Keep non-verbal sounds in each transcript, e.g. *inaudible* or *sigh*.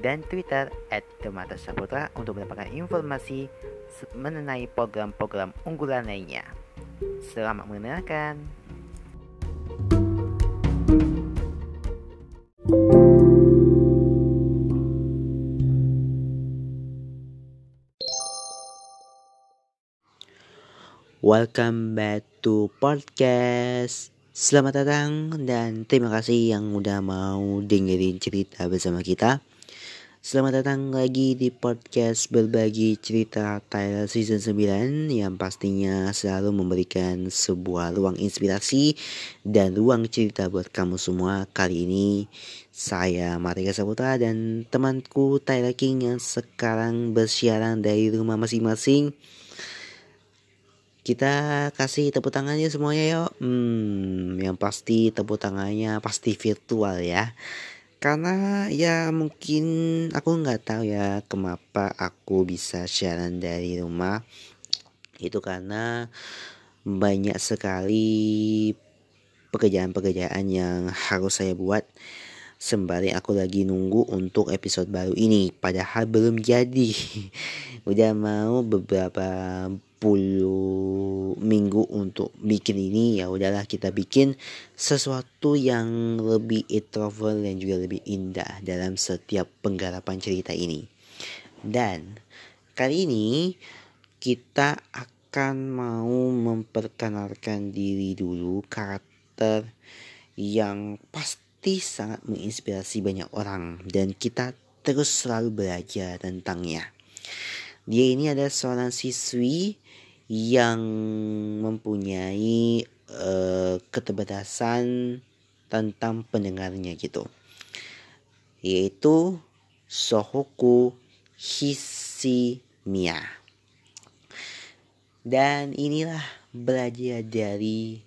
dan Twitter at Demata Saputra untuk mendapatkan informasi mengenai program-program unggulan lainnya. Selamat mendengarkan. Welcome back to podcast. Selamat datang dan terima kasih yang udah mau dengerin cerita bersama kita. Selamat datang lagi di podcast berbagi cerita Thailand Season 9 yang pastinya selalu memberikan sebuah ruang inspirasi dan ruang cerita buat kamu semua. Kali ini saya Marika Saputra dan temanku Tyler King yang sekarang bersiaran dari rumah masing-masing. Kita kasih tepuk tangannya semuanya yuk. Hmm, yang pasti tepuk tangannya pasti virtual ya karena ya mungkin aku nggak tahu ya kenapa aku bisa siaran dari rumah. Itu karena banyak sekali pekerjaan-pekerjaan yang harus saya buat sembari aku lagi nunggu untuk episode baru ini. Padahal belum jadi. *laughs* Udah mau beberapa puluh minggu untuk bikin ini. Ya udahlah kita bikin sesuatu yang lebih introvert dan juga lebih indah dalam setiap penggarapan cerita ini. Dan kali ini kita akan mau memperkenalkan diri dulu karakter yang pasti sangat menginspirasi banyak orang dan kita terus selalu belajar tentangnya. Dia ini adalah seorang siswi yang mempunyai uh, keterbatasan tentang pendengarnya gitu yaitu Sohoku Hishimiya dan inilah belajar dari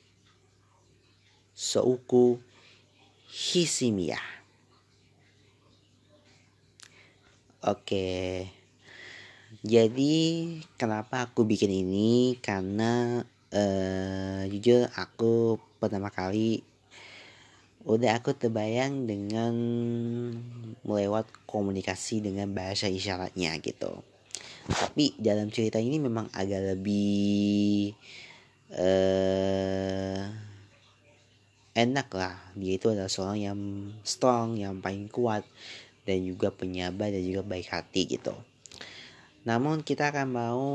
Sohoku Hishimiya oke. Jadi kenapa aku bikin ini karena uh, jujur aku pertama kali udah aku terbayang dengan melewat komunikasi dengan bahasa isyaratnya gitu. Tapi dalam cerita ini memang agak lebih uh, enak lah. Dia itu adalah seorang yang strong, yang paling kuat dan juga penyabar dan juga baik hati gitu. Namun kita akan mau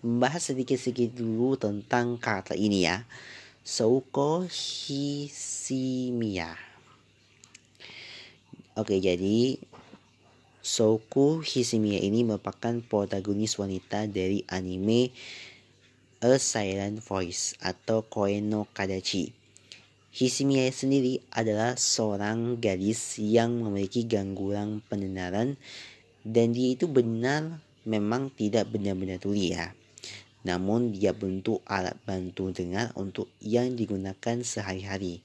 membahas sedikit-sedikit dulu tentang kata ini ya. Souko Hishimiya. Oke, jadi Souko Hishimiya ini merupakan protagonis wanita dari anime A Silent Voice atau Koeno Kadachi. Hishimiya sendiri adalah seorang gadis yang memiliki gangguan pendengaran dan dia itu benar memang tidak benar-benar tuli ya. Namun dia bentuk alat bantu dengar untuk yang digunakan sehari-hari.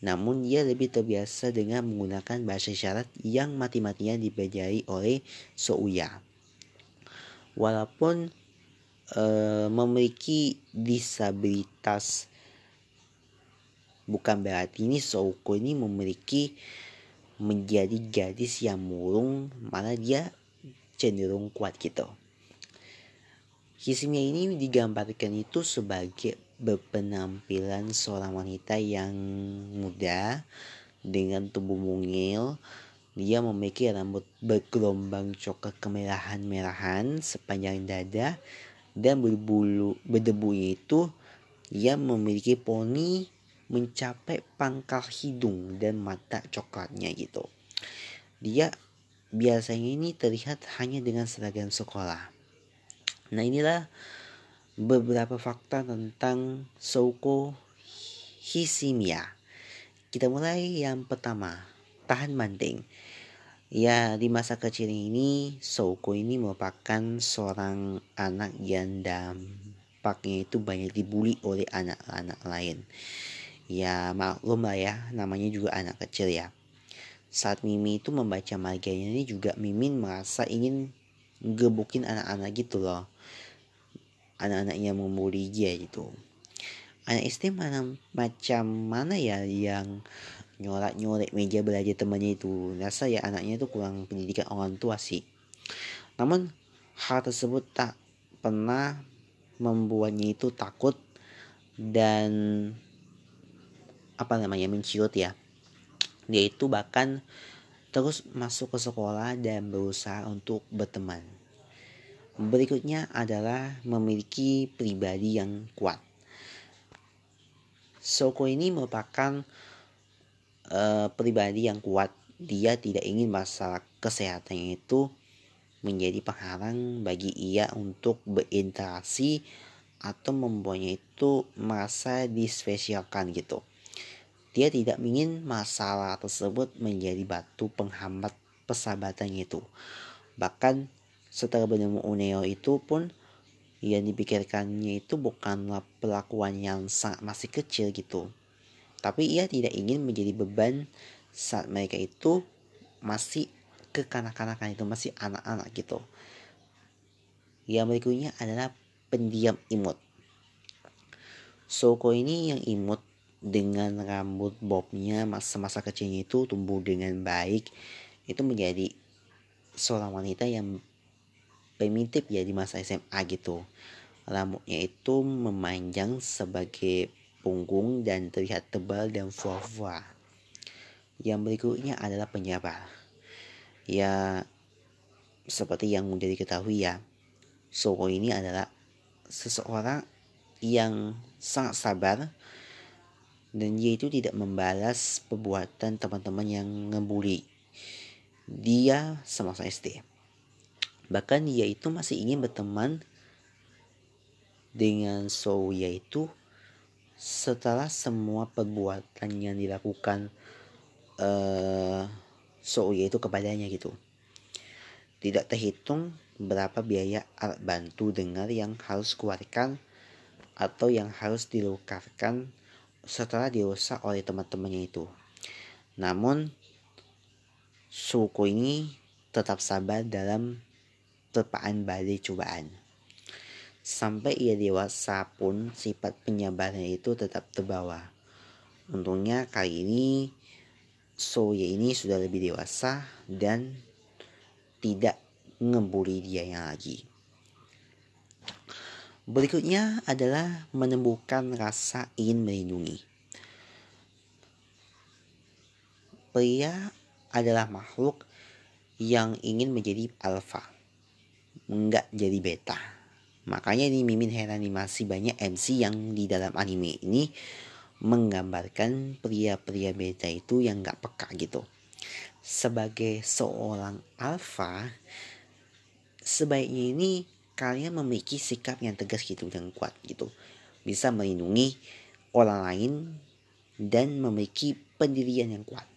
Namun dia lebih terbiasa dengan menggunakan bahasa isyarat yang mati-matian dipelajari oleh Souya. Walaupun e, memiliki disabilitas bukan berarti ini Souko ini memiliki menjadi gadis yang murung malah dia cenderung kuat gitu. Hishimiya ini digambarkan itu sebagai berpenampilan seorang wanita yang muda dengan tubuh mungil. Dia memiliki rambut bergelombang coklat kemerahan-merahan sepanjang dada dan berbulu berdebu itu ia memiliki poni mencapai pangkal hidung dan mata coklatnya gitu. Dia biasanya ini terlihat hanya dengan seragam sekolah. Nah inilah beberapa fakta tentang Souko Hishimiya. Kita mulai yang pertama, tahan banting. Ya, di masa kecil ini, Souko ini merupakan seorang anak yang dampaknya itu banyak dibully oleh anak-anak lain. Ya, maklum lah ya, namanya juga anak kecil ya. Saat Mimi itu membaca maganya ini juga Mimin merasa ingin gebukin anak-anak gitu loh. Anak-anak yang membuli dia gitu. Anak SD mana macam mana ya yang nyorak nyolek meja belajar temannya itu. Rasa ya anaknya itu kurang pendidikan orang tua sih. Namun hal tersebut tak pernah membuatnya itu takut dan apa namanya menciut ya. Dia itu bahkan terus masuk ke sekolah dan berusaha untuk berteman. Berikutnya adalah memiliki pribadi yang kuat. Soko ini merupakan uh, pribadi yang kuat dia tidak ingin masalah kesehatannya itu menjadi penghalang bagi ia untuk berinteraksi atau membuatnya itu merasa dispesialkan gitu. Dia tidak ingin masalah tersebut menjadi batu penghambat persahabatannya itu. Bahkan setelah bertemu Uneo itu pun yang dipikirkannya itu bukanlah pelakuan yang sangat masih kecil gitu tapi ia tidak ingin menjadi beban saat mereka itu masih kekanak-kanakan itu masih anak-anak gitu. Yang berikutnya adalah pendiam imut. Soko ini yang imut dengan rambut bobnya masa-masa kecilnya itu tumbuh dengan baik itu menjadi seorang wanita yang primitif ya di masa SMA gitu rambutnya itu memanjang sebagai punggung dan terlihat tebal dan fuah-fuah. Yang berikutnya adalah penyabar. Ya, seperti yang mudah diketahui ya, Soko ini adalah seseorang yang sangat sabar dan dia itu tidak membalas perbuatan teman-teman yang ngebully dia semasa SD. Bahkan dia itu masih ingin berteman dengan So yaitu setelah semua perbuatan yang dilakukan uh, Souya itu kepadanya gitu tidak terhitung berapa biaya alat bantu dengar yang harus keluarkan atau yang harus dilukarkan setelah dirusak oleh teman-temannya itu. Namun, suku ini tetap sabar dalam terpaan badai cobaan. Sampai ia dewasa pun sifat penyabarannya itu tetap terbawa. Untungnya kali ini Soya ini sudah lebih dewasa dan tidak ngebully dia yang lagi. Berikutnya adalah menemukan rasa ingin melindungi. Pria adalah makhluk yang ingin menjadi alfa, enggak jadi beta. Makanya ini Mimin heran nih masih banyak MC yang di dalam anime ini menggambarkan pria-pria beta itu yang gak peka gitu. Sebagai seorang alpha, sebaiknya ini kalian memiliki sikap yang tegas gitu dan kuat gitu. Bisa melindungi orang lain dan memiliki pendirian yang kuat.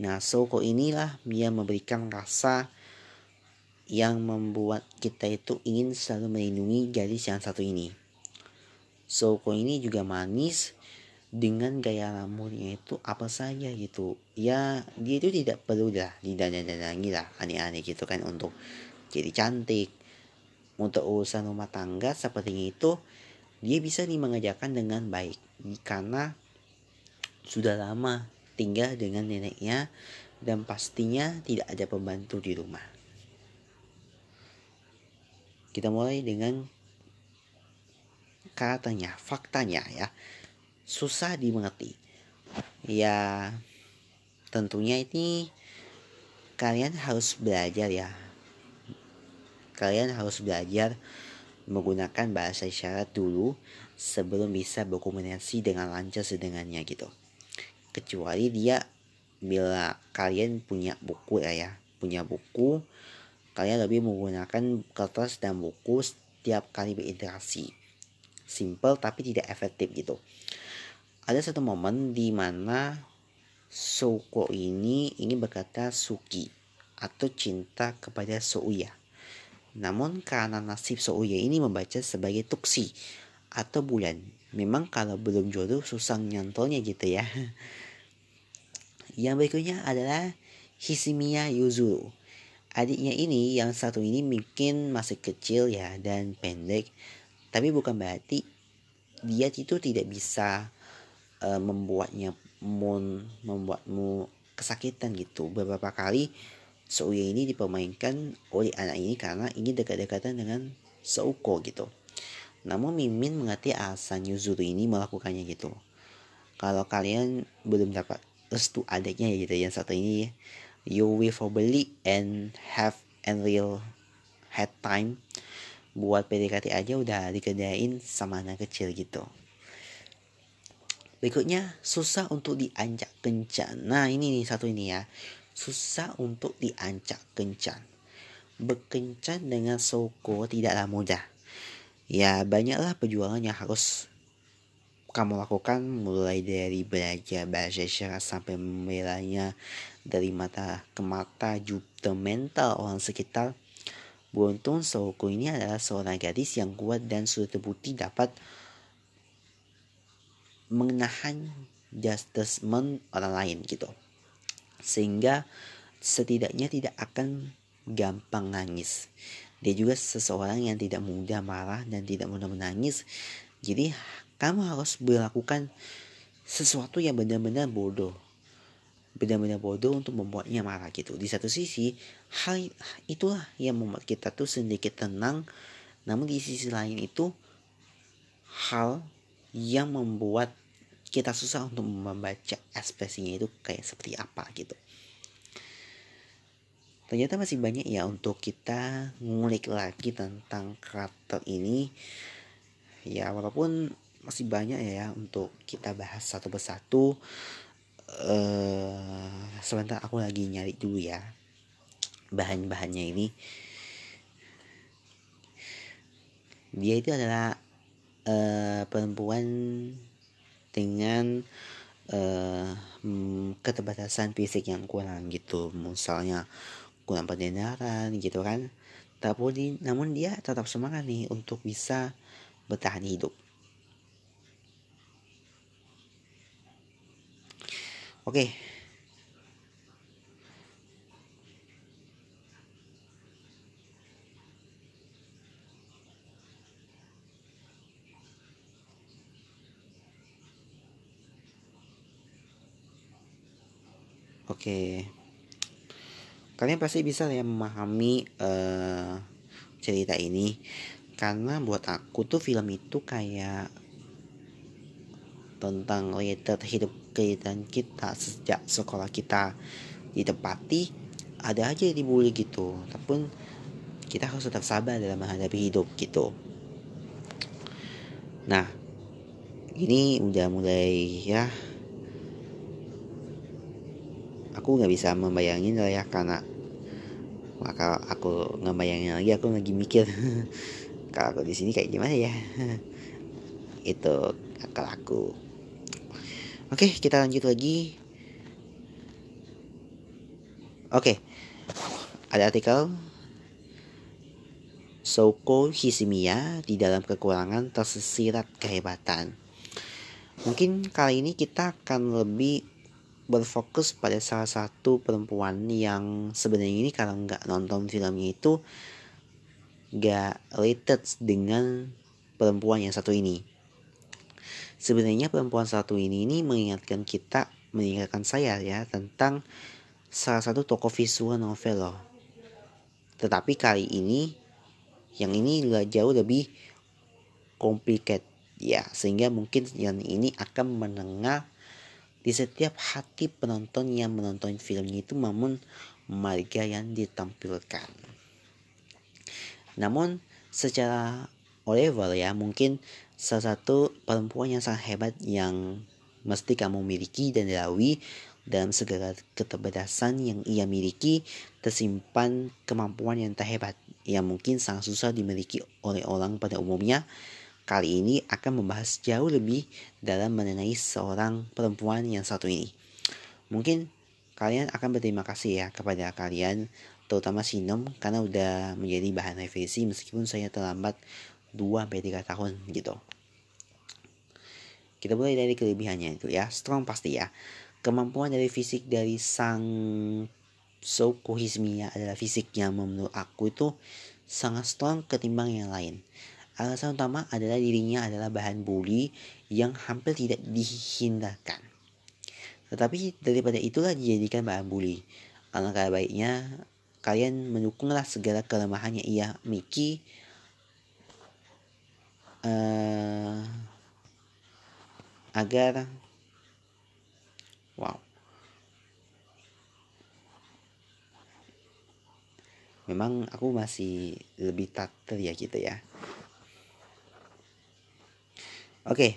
Nah, Soko inilah yang memberikan rasa yang membuat kita itu ingin selalu melindungi gadis yang satu ini. Soko ini juga manis dengan gaya rambutnya itu apa saja gitu. Ya dia itu tidak perlu lah didandan-dandangi lah aneh-aneh gitu kan untuk jadi cantik. Untuk urusan rumah tangga seperti itu dia bisa dimengerjakan dengan baik karena sudah lama tinggal dengan neneknya dan pastinya tidak ada pembantu di rumah. Kita mulai dengan katanya, faktanya ya. Susah dimengerti. Ya tentunya ini kalian harus belajar ya. Kalian harus belajar menggunakan bahasa isyarat dulu sebelum bisa berkomunikasi dengan lancar sedengannya gitu. Kecuali dia bila kalian punya buku ya, ya punya buku Kalian lebih menggunakan kertas dan buku setiap kali berinteraksi. Simple tapi tidak efektif gitu. Ada satu momen di mana Souko ini ini berkata suki atau cinta kepada Souya. Namun karena nasib Souya ini membaca sebagai tuksi atau bulan. Memang kalau belum jodoh susah nyantolnya gitu ya. *laughs* Yang berikutnya adalah Hisimiya Yuzuru. Adiknya ini yang satu ini mungkin masih kecil ya dan pendek. Tapi bukan berarti dia itu tidak bisa uh, membuatnya mon membuatmu kesakitan gitu. Beberapa kali Souya ini dipermainkan oleh anak ini karena ingin dekat-dekatan dengan Souko gitu. Namun Mimin mengerti alasan Yuzuru ini melakukannya gitu. Kalau kalian belum dapat restu adiknya ya gitu yang satu ini you will probably and have and real head time buat PDKT aja udah dikerjain sama anak kecil gitu Berikutnya, susah untuk dianjak kencan. Nah, ini nih satu ini ya. Susah untuk dianjak kencan. Berkencan dengan Soko tidaklah mudah. Ya, banyaklah perjuangan yang harus kamu lakukan mulai dari belajar bahasa isyarat sampai membelanya dari mata ke mata juga mental orang sekitar. Beruntung Soko ini adalah seorang gadis yang kuat dan sudah terbukti dapat menahan judgment orang lain gitu. Sehingga setidaknya tidak akan gampang nangis. Dia juga seseorang yang tidak mudah marah dan tidak mudah menangis. Jadi kamu harus melakukan sesuatu yang benar-benar bodoh. Benar-benar bodoh untuk membuatnya marah gitu. Di satu sisi hal itulah yang membuat kita tuh sedikit tenang. Namun di sisi lain itu hal yang membuat kita susah untuk membaca ekspresinya itu kayak seperti apa gitu. Ternyata masih banyak ya untuk kita ngulik lagi tentang karakter ini. Ya walaupun masih banyak ya untuk kita bahas satu persatu. Uh, sebentar aku lagi nyari dulu ya bahan-bahannya ini. Dia itu adalah uh, perempuan dengan uh, keterbatasan fisik yang kurang gitu. Misalnya kurang pendengaran gitu kan. Tapi namun dia tetap semangat nih untuk bisa bertahan hidup oke. Oke. Kalian pasti bisa ya memahami uh, cerita ini karena buat aku tuh film itu kayak tentang related hidup kehidupan kita sejak sekolah kita ditempati ada aja yang dibully gitu. Tapi kita harus tetap sabar dalam menghadapi hidup gitu. Nah ini udah mulai ya. Aku nggak bisa membayangin lah ya karena maka aku ngebayangin lagi aku lagi mikir. *laughs* Kalau di sini kayak gimana ya? *laughs* Itu akal aku oke kita lanjut lagi oke ada artikel Soko Hisimiya di dalam kekurangan tersesirat kehebatan. Mungkin kali ini kita akan lebih berfokus pada salah satu perempuan yang sebenarnya ini kalau nggak nonton filmnya itu nggak related dengan perempuan yang satu ini. Sebenarnya perempuan satu ini ini mengingatkan kita, mengingatkan saya ya tentang salah satu tokoh visual novel loh. Tetapi kali ini yang ini jauh lebih complicated ya sehingga mungkin yang ini akan menengah di setiap hati penonton yang menonton filmnya itu namun marga yang ditampilkan. Namun secara level ya mungkin salah satu perempuan yang sangat hebat yang mesti kamu miliki dan dilalui dalam segala keterbatasan yang ia miliki tersimpan kemampuan yang tak hebat yang mungkin sangat susah dimiliki oleh orang pada umumnya Kali ini akan membahas jauh lebih dalam mengenai seorang perempuan yang satu ini. mungkin kalian akan berterima kasih ya kepada kalian terutama Sinom karena udah menjadi bahan revisi meskipun saya terlambat 2-3 tahun gitu. Kita mulai dari kelebihannya itu ya strong pasti ya. Kemampuan dari fisik dari sang Souko Hizmiya adalah fisik yang menurut aku itu sangat strong ketimbang yang lain. Alasan utama adalah dirinya adalah bahan bully yang hampir tidak dihindarkan. Tetapi daripada itulah dijadikan bahan bully. Alangkah baiknya kalian mendukunglah segala kelemahannya. Ia Miki uh, agar wow memang aku masih lebih tater ya gitu ya oke okay.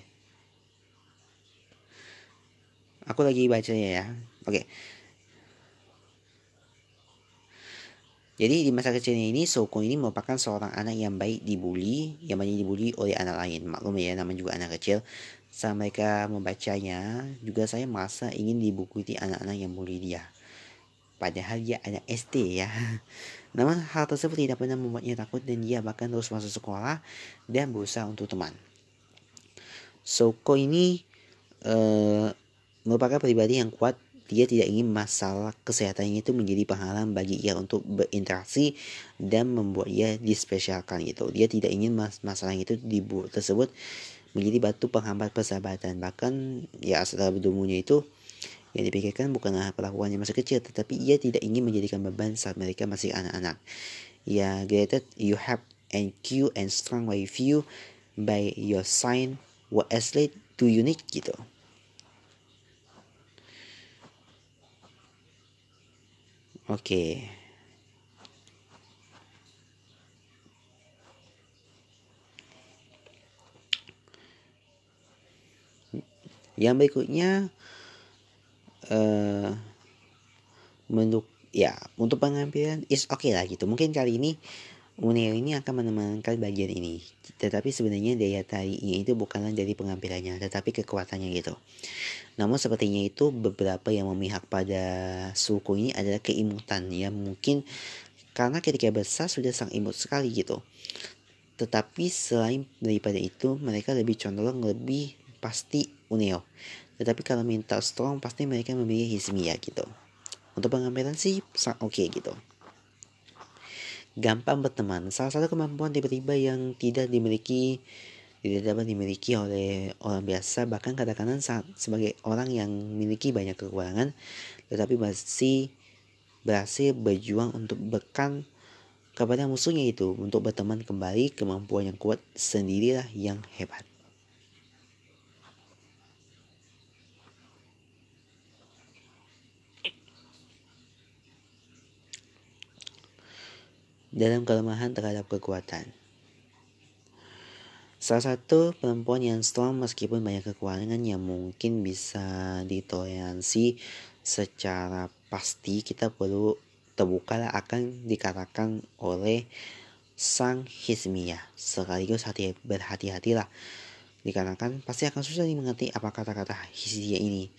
Aku lagi bacanya ya. Oke. Jadi di masa kecilnya ini Soko ini merupakan seorang anak yang baik dibully, yang banyak dibully oleh anak lain. Maklum ya, namanya juga anak kecil. Saat mereka membacanya, juga saya merasa ingin dibukuti anak-anak yang bully dia. Padahal dia anak SD ya. *laughs* Namun hal tersebut tidak pernah membuatnya takut dan dia bahkan terus masuk sekolah dan berusaha untuk teman. Soko ini uh, merupakan pribadi yang kuat dia tidak ingin masalah kesehatannya itu menjadi penghalang bagi ia untuk berinteraksi dan membuat ia dispesialkan gitu. Dia tidak ingin mas masalah itu dibuat tersebut menjadi batu penghambat persahabatan. Bahkan ya setelah bertumunya itu yang dipikirkan bukanlah perlakuannya masih kecil, tetapi ia tidak ingin menjadikan beban saat mereka masih anak-anak. Ya, granted you have and cute and strong with you by your sign what athlete to unique gitu. Oke. Yang berikutnya uh, menurut ya untuk pengambilan is oke okay lah gitu. Mungkin kali ini Uneo ini akan menemankan bagian ini. Tetapi sebenarnya daya tariknya itu bukanlah dari pengambilannya, tetapi kekuatannya gitu. Namun sepertinya itu beberapa yang memihak pada suku ini adalah keimutan ya mungkin karena ketika besar sudah sang imut sekali gitu. Tetapi selain daripada itu mereka lebih condong lebih pasti Uneo. Tetapi kalau minta strong pasti mereka memilih Hizmiya gitu. Untuk pengambilan sih oke okay, gitu gampang berteman. Salah satu kemampuan tiba-tiba yang tidak dimiliki tidak dapat dimiliki oleh orang biasa bahkan kadang-kadang saat sebagai orang yang memiliki banyak kekurangan tetapi masih berhasil berjuang untuk bekan kepada musuhnya itu untuk berteman kembali kemampuan yang kuat sendirilah yang hebat dalam kelemahan terhadap kekuatan. Salah satu perempuan yang strong meskipun banyak kekurangan yang mungkin bisa ditoleransi secara pasti kita perlu terbuka akan dikatakan oleh sang Hizmiyah. Sekaligus hati berhati-hatilah dikarenakan pasti akan susah dimengerti apa kata-kata Hizmiyah ini.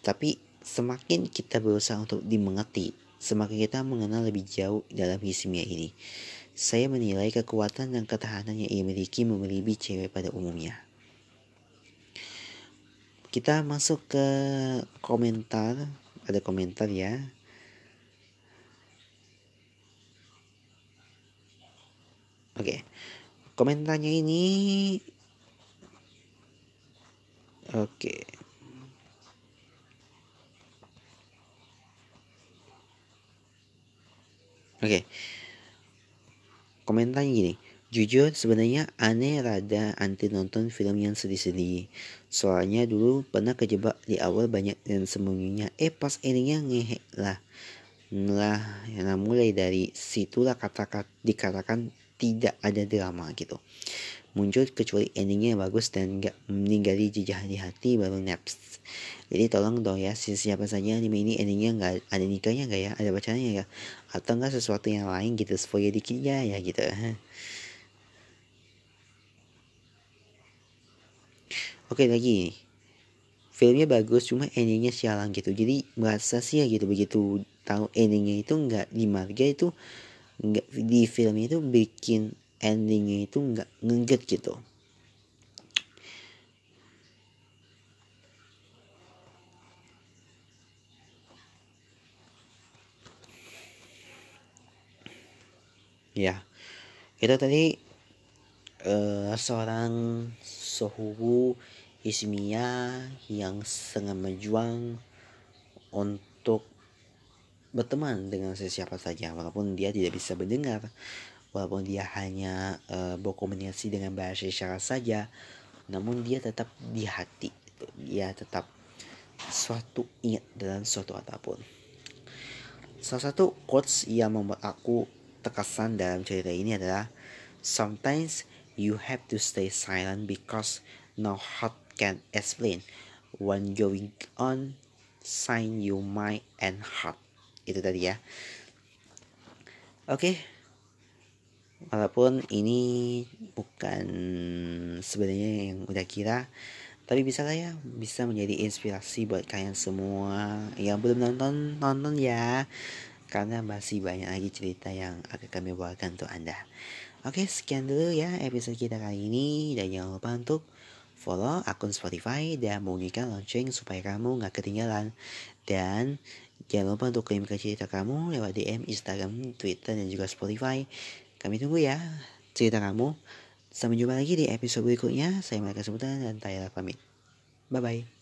Tetapi semakin kita berusaha untuk dimengerti Semakin kita mengenal lebih jauh dalam hismia ini, saya menilai kekuatan dan ketahanan yang ia miliki melebihi cewek pada umumnya. Kita masuk ke komentar, ada komentar ya. Oke, komentarnya ini, oke. Oke. Okay. Komentarnya gini. Jujur sebenarnya aneh rada anti nonton film yang sedih-sedih. Soalnya dulu pernah kejebak di awal banyak dan sembunyinya. Eh pas endingnya ngehe lah. Lah, nah mulai dari situlah kata-kata dikatakan tidak ada drama gitu. Muncul kecuali endingnya bagus dan gak meninggali jejak di hati baru naps. Jadi tolong dong ya siapa saja anime ini endingnya nggak ada nikahnya nggak ya ada bacanya ya atau enggak sesuatu yang lain gitu spoiler dikit ya ya gitu. *laughs* Oke lagi filmnya bagus cuma endingnya sialan gitu jadi merasa sih ya gitu begitu tahu endingnya itu nggak di marga itu nggak di film itu bikin endingnya itu nggak ngeget gitu. Ya itu tadi uh, seorang Sohubu Ismia yang sangat berjuang untuk berteman dengan siapa saja walaupun dia tidak bisa mendengar walaupun dia hanya uh, berkomunikasi dengan bahasa isyarat saja namun dia tetap di hati. Dia tetap suatu ingat dalam suatu apa pun. Salah satu quotes yang membuat aku terkesan dalam cerita ini adalah sometimes you have to stay silent because no heart can explain. When going on sign your mind and heart. Itu tadi ya. Oke okay. Walaupun ini bukan sebenarnya yang udah kira tapi bisa lah ya bisa menjadi inspirasi buat kalian semua yang belum nonton nonton ya karena masih banyak lagi cerita yang akan kami bawakan untuk Anda. Oke, sekian dulu ya episode kita kali ini dan jangan lupa untuk follow akun Spotify dan bunyikan lonceng supaya kamu gak ketinggalan. Dan jangan lupa untuk kirim ke cerita kamu lewat DM Instagram, Twitter, dan juga Spotify. Kami tunggu ya cerita kamu. Sampai jumpa lagi di episode berikutnya. Saya Malaikat Sebutan dan Tyler pamit. Bye-bye.